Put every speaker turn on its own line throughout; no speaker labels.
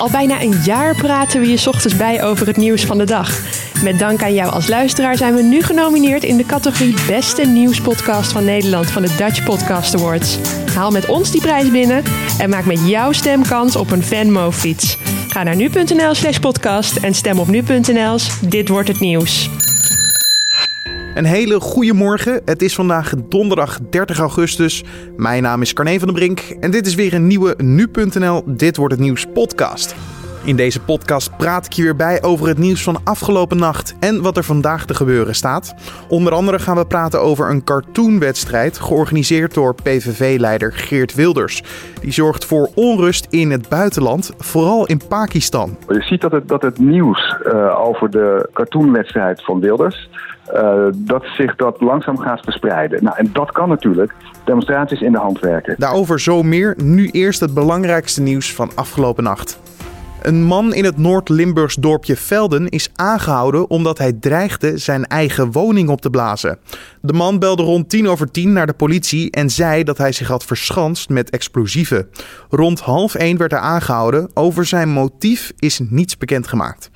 Al bijna een jaar praten we je ochtends bij over het nieuws van de dag. Met dank aan jou als luisteraar zijn we nu genomineerd in de categorie Beste Nieuwspodcast van Nederland van de Dutch Podcast Awards. Haal met ons die prijs binnen en maak met jouw stem kans op een Venmo-fiets. Ga naar nu.nl slash podcast en stem op nu.nl Dit wordt het nieuws.
Een hele goede morgen. Het is vandaag donderdag 30 augustus. Mijn naam is Carne van den Brink en dit is weer een nieuwe nu.nl Dit wordt het nieuws podcast. In deze podcast praat ik je weer bij over het nieuws van afgelopen nacht en wat er vandaag te gebeuren staat. Onder andere gaan we praten over een cartoonwedstrijd georganiseerd door PVV-leider Geert Wilders. Die zorgt voor onrust in het buitenland, vooral in Pakistan.
Je ziet dat het, dat het nieuws uh, over de cartoonwedstrijd van Wilders uh, dat zich dat langzaam gaat verspreiden. Nou, en dat kan natuurlijk demonstraties in de hand werken.
Daarover zo meer. Nu eerst het belangrijkste nieuws van afgelopen nacht. Een man in het Noord-Limburgs dorpje Velden is aangehouden omdat hij dreigde zijn eigen woning op te blazen. De man belde rond tien over tien naar de politie en zei dat hij zich had verschanst met explosieven. Rond half één werd hij aangehouden. Over zijn motief is niets bekendgemaakt.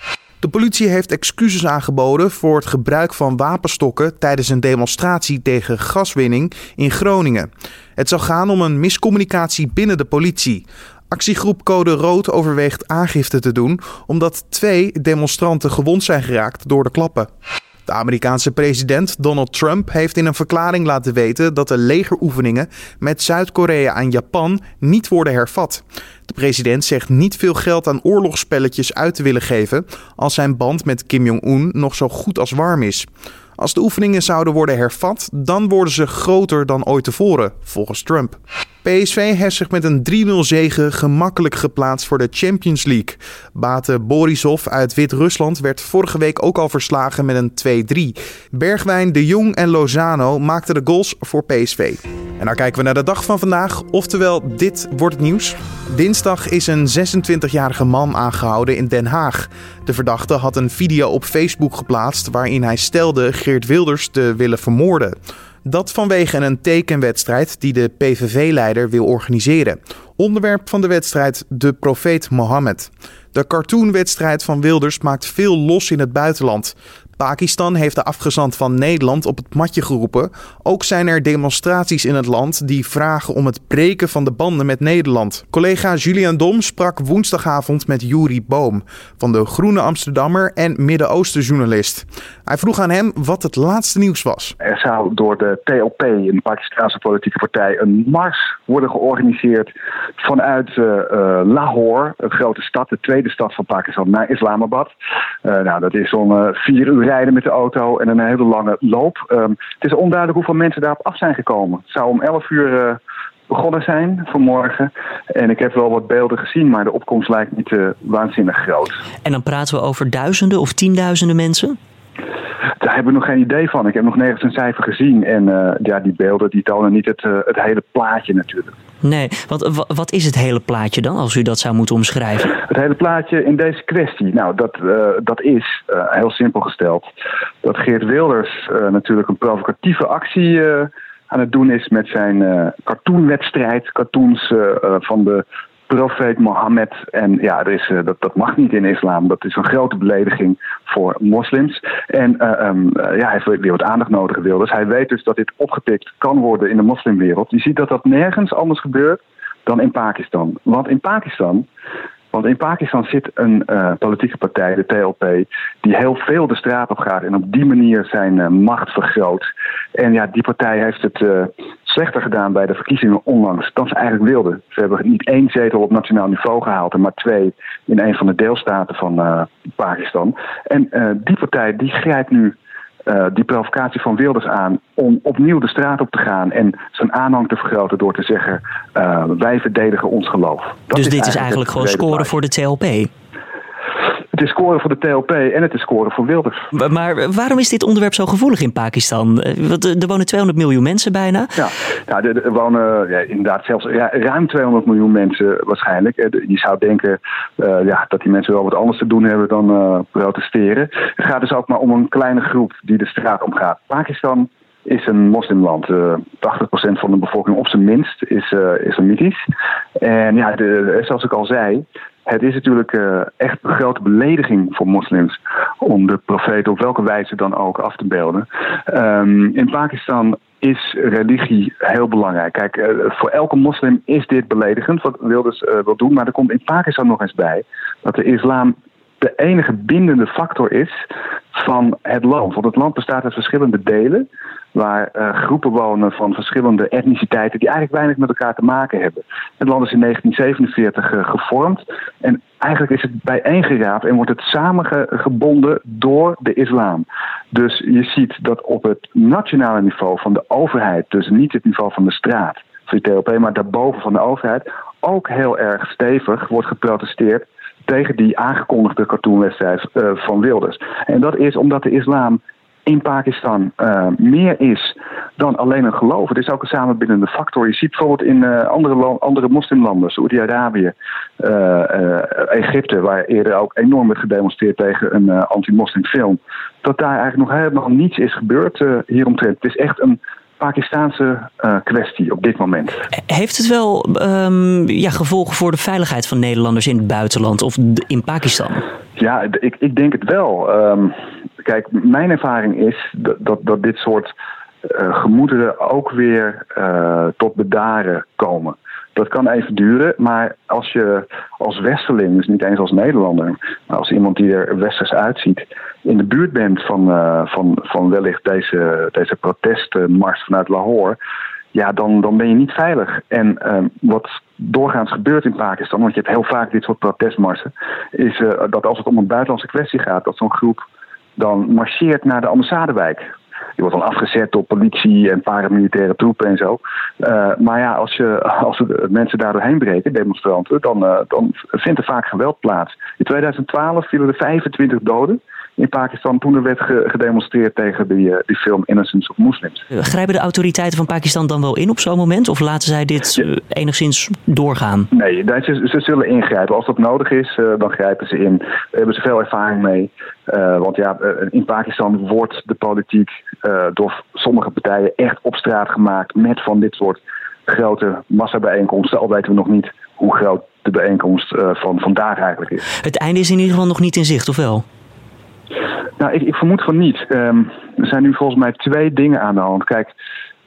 De politie heeft excuses aangeboden voor het gebruik van wapenstokken tijdens een demonstratie tegen gaswinning in Groningen. Het zou gaan om een miscommunicatie binnen de politie. Actiegroep Code Rood overweegt aangifte te doen omdat twee demonstranten gewond zijn geraakt door de klappen. De Amerikaanse president Donald Trump heeft in een verklaring laten weten dat de legeroefeningen met Zuid-Korea en Japan niet worden hervat. De president zegt niet veel geld aan oorlogsspelletjes uit te willen geven als zijn band met Kim Jong-un nog zo goed als warm is. Als de oefeningen zouden worden hervat, dan worden ze groter dan ooit tevoren, volgens Trump. PSV heeft zich met een 3-0 zege gemakkelijk geplaatst voor de Champions League. Bate Borisov uit Wit-Rusland werd vorige week ook al verslagen met een 2-3. Bergwijn, De Jong en Lozano maakten de goals voor PSV. En dan kijken we naar de dag van vandaag, oftewel dit wordt het nieuws. Dinsdag is een 26-jarige man aangehouden in Den Haag. De verdachte had een video op Facebook geplaatst waarin hij stelde Geert Wilders te willen vermoorden. Dat vanwege een tekenwedstrijd die de PVV-leider wil organiseren. Onderwerp van de wedstrijd de profeet Mohammed. De cartoonwedstrijd van Wilders maakt veel los in het buitenland. Pakistan heeft de afgezant van Nederland op het matje geroepen. Ook zijn er demonstraties in het land die vragen om het breken van de banden met Nederland. Collega Julian Dom sprak woensdagavond met Juri Boom van de Groene Amsterdammer en Midden-Oosten journalist. Hij vroeg aan hem wat het laatste nieuws was.
Er zou door de TLP, een Pakistanse politieke partij, een mars worden georganiseerd vanuit uh, Lahore, een grote stad, de tweede stad van Pakistan, naar Islamabad. Uh, nou, dat is zo'n vier uur rijden met de auto en een hele lange loop. Um, het is onduidelijk hoeveel mensen daarop af zijn gekomen. Het zou om 11 uur uh, begonnen zijn vanmorgen. En ik heb wel wat beelden gezien, maar de opkomst lijkt niet uh, waanzinnig groot.
En dan praten we over duizenden of tienduizenden mensen?
Daar hebben we nog geen idee van. Ik heb nog nergens een cijfer gezien. En uh, ja, die beelden die tonen niet het, uh, het hele plaatje natuurlijk.
Nee, wat, wat is het hele plaatje dan, als u dat zou moeten omschrijven?
Het hele plaatje in deze kwestie, nou, dat, uh, dat is heel simpel gesteld. Dat Geert Wilders natuurlijk een provocatieve actie aan het doen is met zijn cartoonwedstrijd. Cartoons van de profeet Mohammed. En ja, er is, uh, dat, dat mag niet in islam. Dat is een grote belediging voor moslims. En uh, um, uh, ja, hij heeft weer wat aandacht nodig wil. Dus hij weet dus dat dit opgepikt kan worden in de moslimwereld. Je ziet dat dat nergens anders gebeurt dan in Pakistan. Want in Pakistan want in Pakistan zit een uh, politieke partij, de TLP, die heel veel de straat op gaat en op die manier zijn uh, macht vergroot. En ja, die partij heeft het uh, slechter gedaan bij de verkiezingen onlangs dan ze eigenlijk wilden. Ze hebben niet één zetel op nationaal niveau gehaald, maar twee in een van de deelstaten van Pakistan. En die partij die grijpt nu uh, die provocatie van Wilders aan om opnieuw de straat op te gaan en zijn aanhang te vergroten door te zeggen: uh, wij verdedigen ons geloof.
Dat dus is dit is eigenlijk gewoon scoren voor de TLP?
Het is scoren voor de TLP en het is scoren voor Wilders.
Maar waarom is dit onderwerp zo gevoelig in Pakistan? Er wonen 200 miljoen mensen bijna.
Ja, nou, er, wonen ja, inderdaad zelfs ruim 200 miljoen mensen waarschijnlijk. Je zou denken uh, ja, dat die mensen wel wat anders te doen hebben dan uh, protesteren. Het gaat dus ook maar om een kleine groep die de straat omgaat. Pakistan is een moslimland. Uh, 80% van de bevolking op zijn minst is uh, islamitisch. En ja, de, zoals ik al zei, het is natuurlijk uh, echt een grote belediging voor moslims om de profeet op welke wijze dan ook af te beelden. Um, in Pakistan is religie heel belangrijk. Kijk, uh, voor elke moslim is dit beledigend, wat Wilders uh, wil doen. Maar er komt in Pakistan nog eens bij dat de islam de enige bindende factor is van het land. Want het land bestaat uit verschillende delen waar uh, groepen wonen van verschillende etniciteiten die eigenlijk weinig met elkaar te maken hebben. Het land is in 1947 uh, gevormd en eigenlijk is het bijeengeraapt en wordt het samengebonden door de islam. Dus je ziet dat op het nationale niveau van de overheid, dus niet het niveau van de straat, van de TLP, maar daarboven van de overheid, ook heel erg stevig wordt geprotesteerd tegen die aangekondigde cartoonwedstrijd uh, van Wilders. En dat is omdat de islam in Pakistan uh, meer is dan alleen een geloof. Het is ook een samenbindende factor. Je ziet bijvoorbeeld in uh, andere, andere moslimlanden, Saoedi-Arabië, uh, Egypte, waar eerder ook enorm werd gedemonstreerd tegen een anti-moslimfilm, dat daar eigenlijk nog helemaal niets is gebeurd hieromtrent. Het is echt een Pakistaanse kwestie op dit moment.
Heeft het wel um, ja, gevolgen voor de veiligheid van Nederlanders in het buitenland of in Pakistan?
Ja, ik, ik denk het wel. Um, kijk, mijn ervaring is dat, dat, dat dit soort uh, gemoederen ook weer uh, tot bedaren komen. Dat kan even duren, maar als je als westerling, dus niet eens als Nederlander, maar als iemand die er westers uitziet, in de buurt bent van, uh, van, van wellicht deze, deze protestmars vanuit Lahore, ja, dan, dan ben je niet veilig. En wat doorgaans gebeurt in Pakistan, want je hebt heel vaak dit soort protestmarsen, is dat als het om een buitenlandse kwestie gaat, dat zo'n groep dan marcheert naar de ambassadewijk. Die wordt dan afgezet door politie en paramilitaire troepen en zo. Uh, maar ja, als, je, als de mensen daar doorheen breken, demonstranten, dan, uh, dan vindt er vaak geweld plaats. In 2012 vielen er 25 doden in Pakistan toen er werd gedemonstreerd tegen die, uh, die film Innocence of Muslims.
Grijpen de autoriteiten van Pakistan dan wel in op zo'n moment? Of laten zij dit ja. enigszins doorgaan?
Nee, ze, ze, zullen ingrijpen. Als dat nodig is, dan grijpen ze in. Daar hebben ze veel ervaring mee. Uh, want ja, in Pakistan wordt de politiek door sommige partijen echt op straat gemaakt met van dit soort grote massabijeenkomsten. Al weten we nog niet hoe groot de bijeenkomst van vandaag eigenlijk is.
Het einde is in ieder geval nog niet in zicht, of wel?
Nou, ik, vermoed van niet. Um, er zijn nu volgens mij twee dingen aan de hand. Kijk,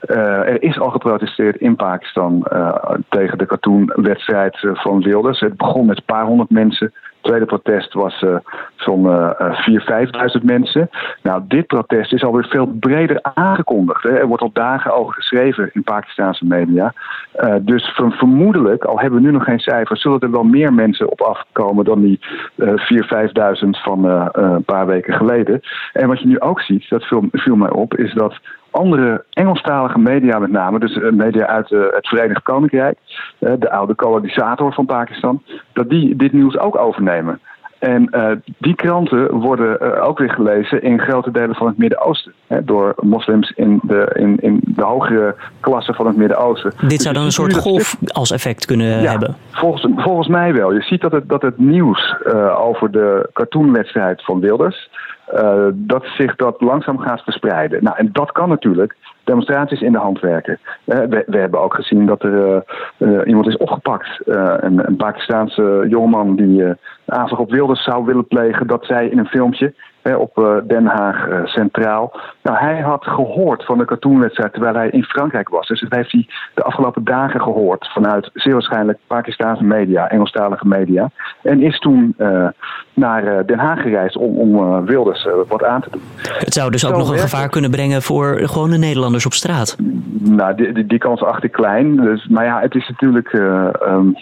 uh, er is al geprotesteerd in Pakistan uh, tegen de cartoonwedstrijd van Wilders. Het begon met een paar honderd mensen tweede protest was uh, zo'n uh, 4.000, 5.000 mensen. Nou, dit protest is alweer veel breder aangekondigd. Hè. Er wordt al dagen over geschreven in Pakistanse media. Uh, dus vermoedelijk, al hebben we nu nog geen cijfers, zullen er wel meer mensen op afkomen dan die uh, 4.000, 5.000 van een paar weken geleden. En wat je nu ook ziet, dat viel, viel mij op, is dat andere Engelstalige media met name, dus media uit het Verenigd Koninkrijk, de oude kolonisator van Pakistan, dat die dit nieuws ook overnemen. En uh, die kranten worden ook weer gelezen in grote delen van het Midden-Oosten. Door moslims in de, in, in de hogere klassen van het Midden-Oosten.
Dit dus zou dan een soort golf als effect kunnen
ja,
hebben?
Volgens, volgens mij wel. Je ziet dat het, dat het nieuws over de cartoonwedstrijd van Wilders uh, dat zich dat langzaam gaat verspreiden. Nou, en dat kan natuurlijk demonstraties in de hand werken. Uh, we, we, hebben ook gezien dat er uh, iemand is opgepakt. een, een Pakistaanse jongeman die aanslag op Wilders zou willen plegen. Dat zij in een filmpje op Den Haag Centraal. Nou, hij had gehoord van de cartoonwedstrijd terwijl hij in Frankrijk was. Dus dat heeft hij de afgelopen dagen gehoord vanuit zeer waarschijnlijk Pakistaanse media, Engelstalige media. En is toen uh, naar Den Haag gereisd om, om Wilders uh, wat aan te doen.
Het zou dus ook nog een gevaar kunnen brengen voor gewone Nederlanders op straat?
Nou, die, die, die kans achter klein. Dus, maar ja, het is natuurlijk. Um,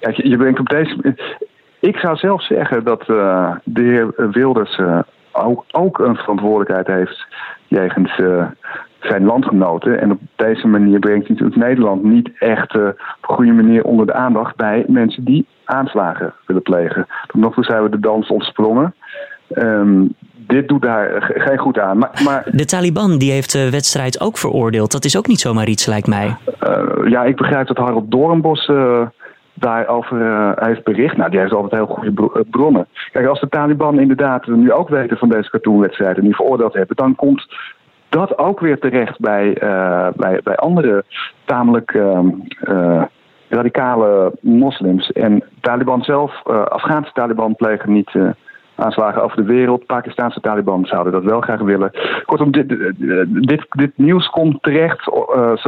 kijk, je, je brengt op deze. Ik zou zelf zeggen dat de heer Wilders ook, ook, een verantwoordelijkheid heeft jegens uh, zijn landgenoten. En op deze manier brengt hij natuurlijk Nederland niet echt op een goede manier onder de aandacht bij mensen die aanslagen willen plegen. Tot nog toe zijn we de dans ontsprongen. Um, dit doet daar geen goed aan. Maar, maar,
de Taliban die heeft de wedstrijd ook veroordeeld. Dat is ook niet zomaar iets, lijkt mij.
Uh, ja, ik begrijp dat Harold Doornbos uh, daarover uh, heeft bericht. Nou, die heeft altijd heel goede bronnen. Kijk, als de Taliban inderdaad nu ook weten van deze cartoonwedstrijd en die veroordeeld hebben, dan komt dat ook weer terecht bij, bij, bij andere tamelijk ehm, radicale moslims. En Taliban zelf, Afghaanse Taliban plegen niet aanslagen over de wereld. Pakistanse Taliban zouden dat wel graag willen. Kortom, dit, dit, dit nieuws komt terecht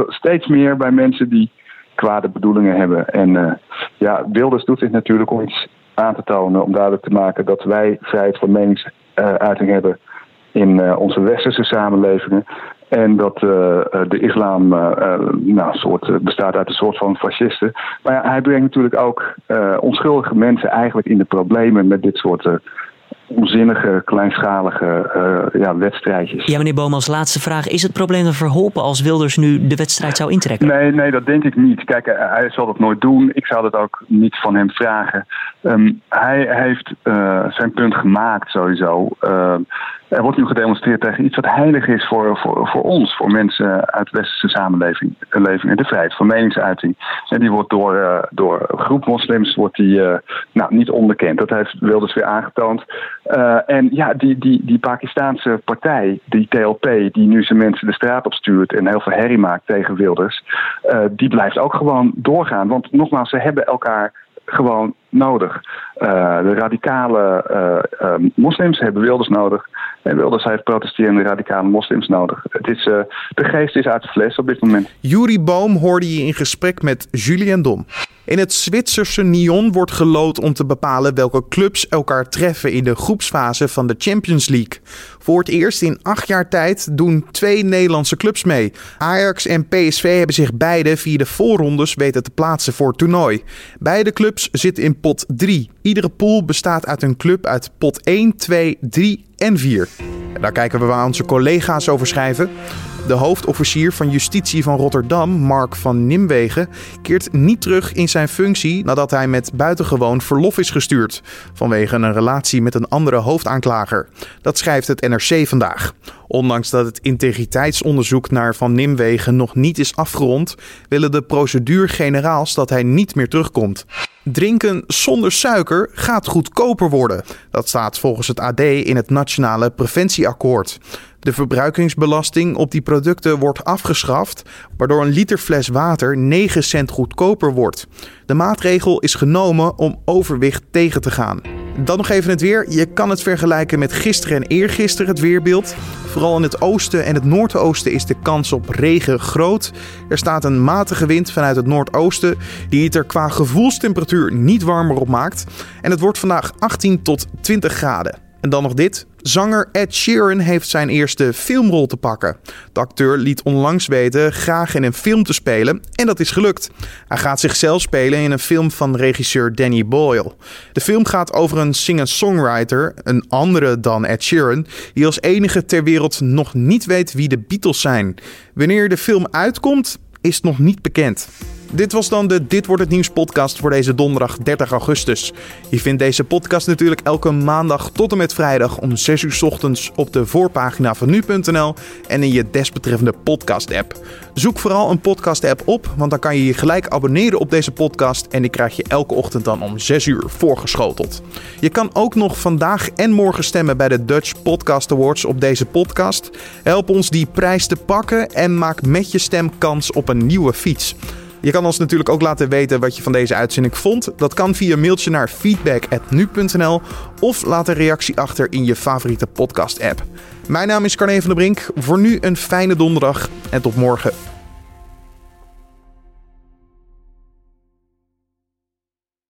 steeds meer bij mensen die kwade bedoelingen hebben. En ja, Wilders doet dit natuurlijk om iets aan te tonen, om duidelijk te maken dat wij vrijheid van meningsuiting hebben in uh, onze westerse samenlevingen. En dat uh, de islam nou, soort, bestaat uit een soort van fascisten. Maar hij brengt natuurlijk ook onschuldige mensen eigenlijk in de problemen met dit soort onzinnige, kleinschalige uh, ja, wedstrijdjes.
Ja, meneer Boom, als laatste vraag. Is het probleem verholpen als Wilders nu de wedstrijd zou intrekken?
Nee, nee dat denk ik niet. Kijk, hij zal dat nooit doen. Ik zou dat ook niet van hem vragen. Um, hij heeft uh, zijn punt gemaakt sowieso. Uh, er wordt nu gedemonstreerd tegen iets wat heilig is voor, voor, voor ons, voor mensen uit westerse samenleving. Leven, de vrijheid van meningsuiting. En die wordt door, uh, door groep moslims wordt die, uh, nou, niet onderkend. Dat heeft Wilders weer aangetoond. Uh, en ja, die, die, die Pakistaanse partij, die TLP, die nu zijn mensen de straat op stuurt en heel veel herrie maakt tegen Wilders, die blijft ook gewoon doorgaan. Want nogmaals, ze hebben elkaar gewoon nodig. Uh, de radicale uh, uh, moslims hebben Wilders nodig. En Wilders heeft protesterende radicale moslims nodig. Het is, de geest is uit de fles op dit moment.
Juri Boom hoorde je in gesprek met Julien Dom. In het Zwitserse Nyon wordt gelood om te bepalen welke clubs elkaar treffen in de groepsfase van de Champions League. Voor het eerst in acht jaar tijd doen twee Nederlandse clubs mee. Ajax en PSV hebben zich beide via de voorrondes weten te plaatsen voor het toernooi. Beide clubs zitten in pot 3. Iedere pool bestaat uit een club uit pot 1, 2, 3 en 4. daar kijken we waar onze collega's over schrijven. De hoofdofficier van justitie van Rotterdam, Mark van Nimwegen, keert niet terug in zijn functie nadat hij met buitengewoon verlof is gestuurd. Vanwege een relatie met een andere hoofdaanklager. Dat schrijft het NRC vandaag. Ondanks dat het integriteitsonderzoek naar Van Nimwegen nog niet is afgerond, willen de procedure-generaals dat hij niet meer terugkomt. Drinken zonder suiker gaat goedkoper worden. Dat staat volgens het AD in het Nationale Preventieakkoord. De verbruikingsbelasting op die producten wordt afgeschaft, waardoor een liter fles water 9 cent goedkoper wordt. De maatregel is genomen om overwicht tegen te gaan. Dan nog even het weer. Je kan het vergelijken met gisteren en eergisteren het weerbeeld. Vooral in het oosten en het noordoosten is de kans op regen groot. Er staat een matige wind vanuit het noordoosten die het er qua gevoelstemperatuur niet warmer op maakt. En het wordt vandaag 18 tot 20 graden. En dan nog dit. Zanger Ed Sheeran heeft zijn eerste filmrol te pakken. De acteur liet onlangs weten graag in een film te spelen en dat is gelukt. Hij gaat zichzelf spelen in een film van regisseur Danny Boyle. De film gaat over een singer-songwriter, een andere dan Ed Sheeran, die als enige ter wereld nog niet weet wie de Beatles zijn. Wanneer de film uitkomt, is nog niet bekend. Dit was dan de Dit wordt het nieuws podcast voor deze donderdag 30 augustus. Je vindt deze podcast natuurlijk elke maandag tot en met vrijdag om 6 uur ochtends op de voorpagina van nu.nl en in je desbetreffende podcast app. Zoek vooral een podcast app op, want dan kan je je gelijk abonneren op deze podcast en die krijg je elke ochtend dan om 6 uur voorgeschoteld. Je kan ook nog vandaag en morgen stemmen bij de Dutch Podcast Awards op deze podcast. Help ons die prijs te pakken en maak met je stem kans op een nieuwe fiets. Je kan ons natuurlijk ook laten weten wat je van deze uitzending vond. Dat kan via mailtje naar feedback.nu.nl of laat een reactie achter in je favoriete podcast-app. Mijn naam is Carne van der Brink. Voor nu een fijne donderdag en tot morgen.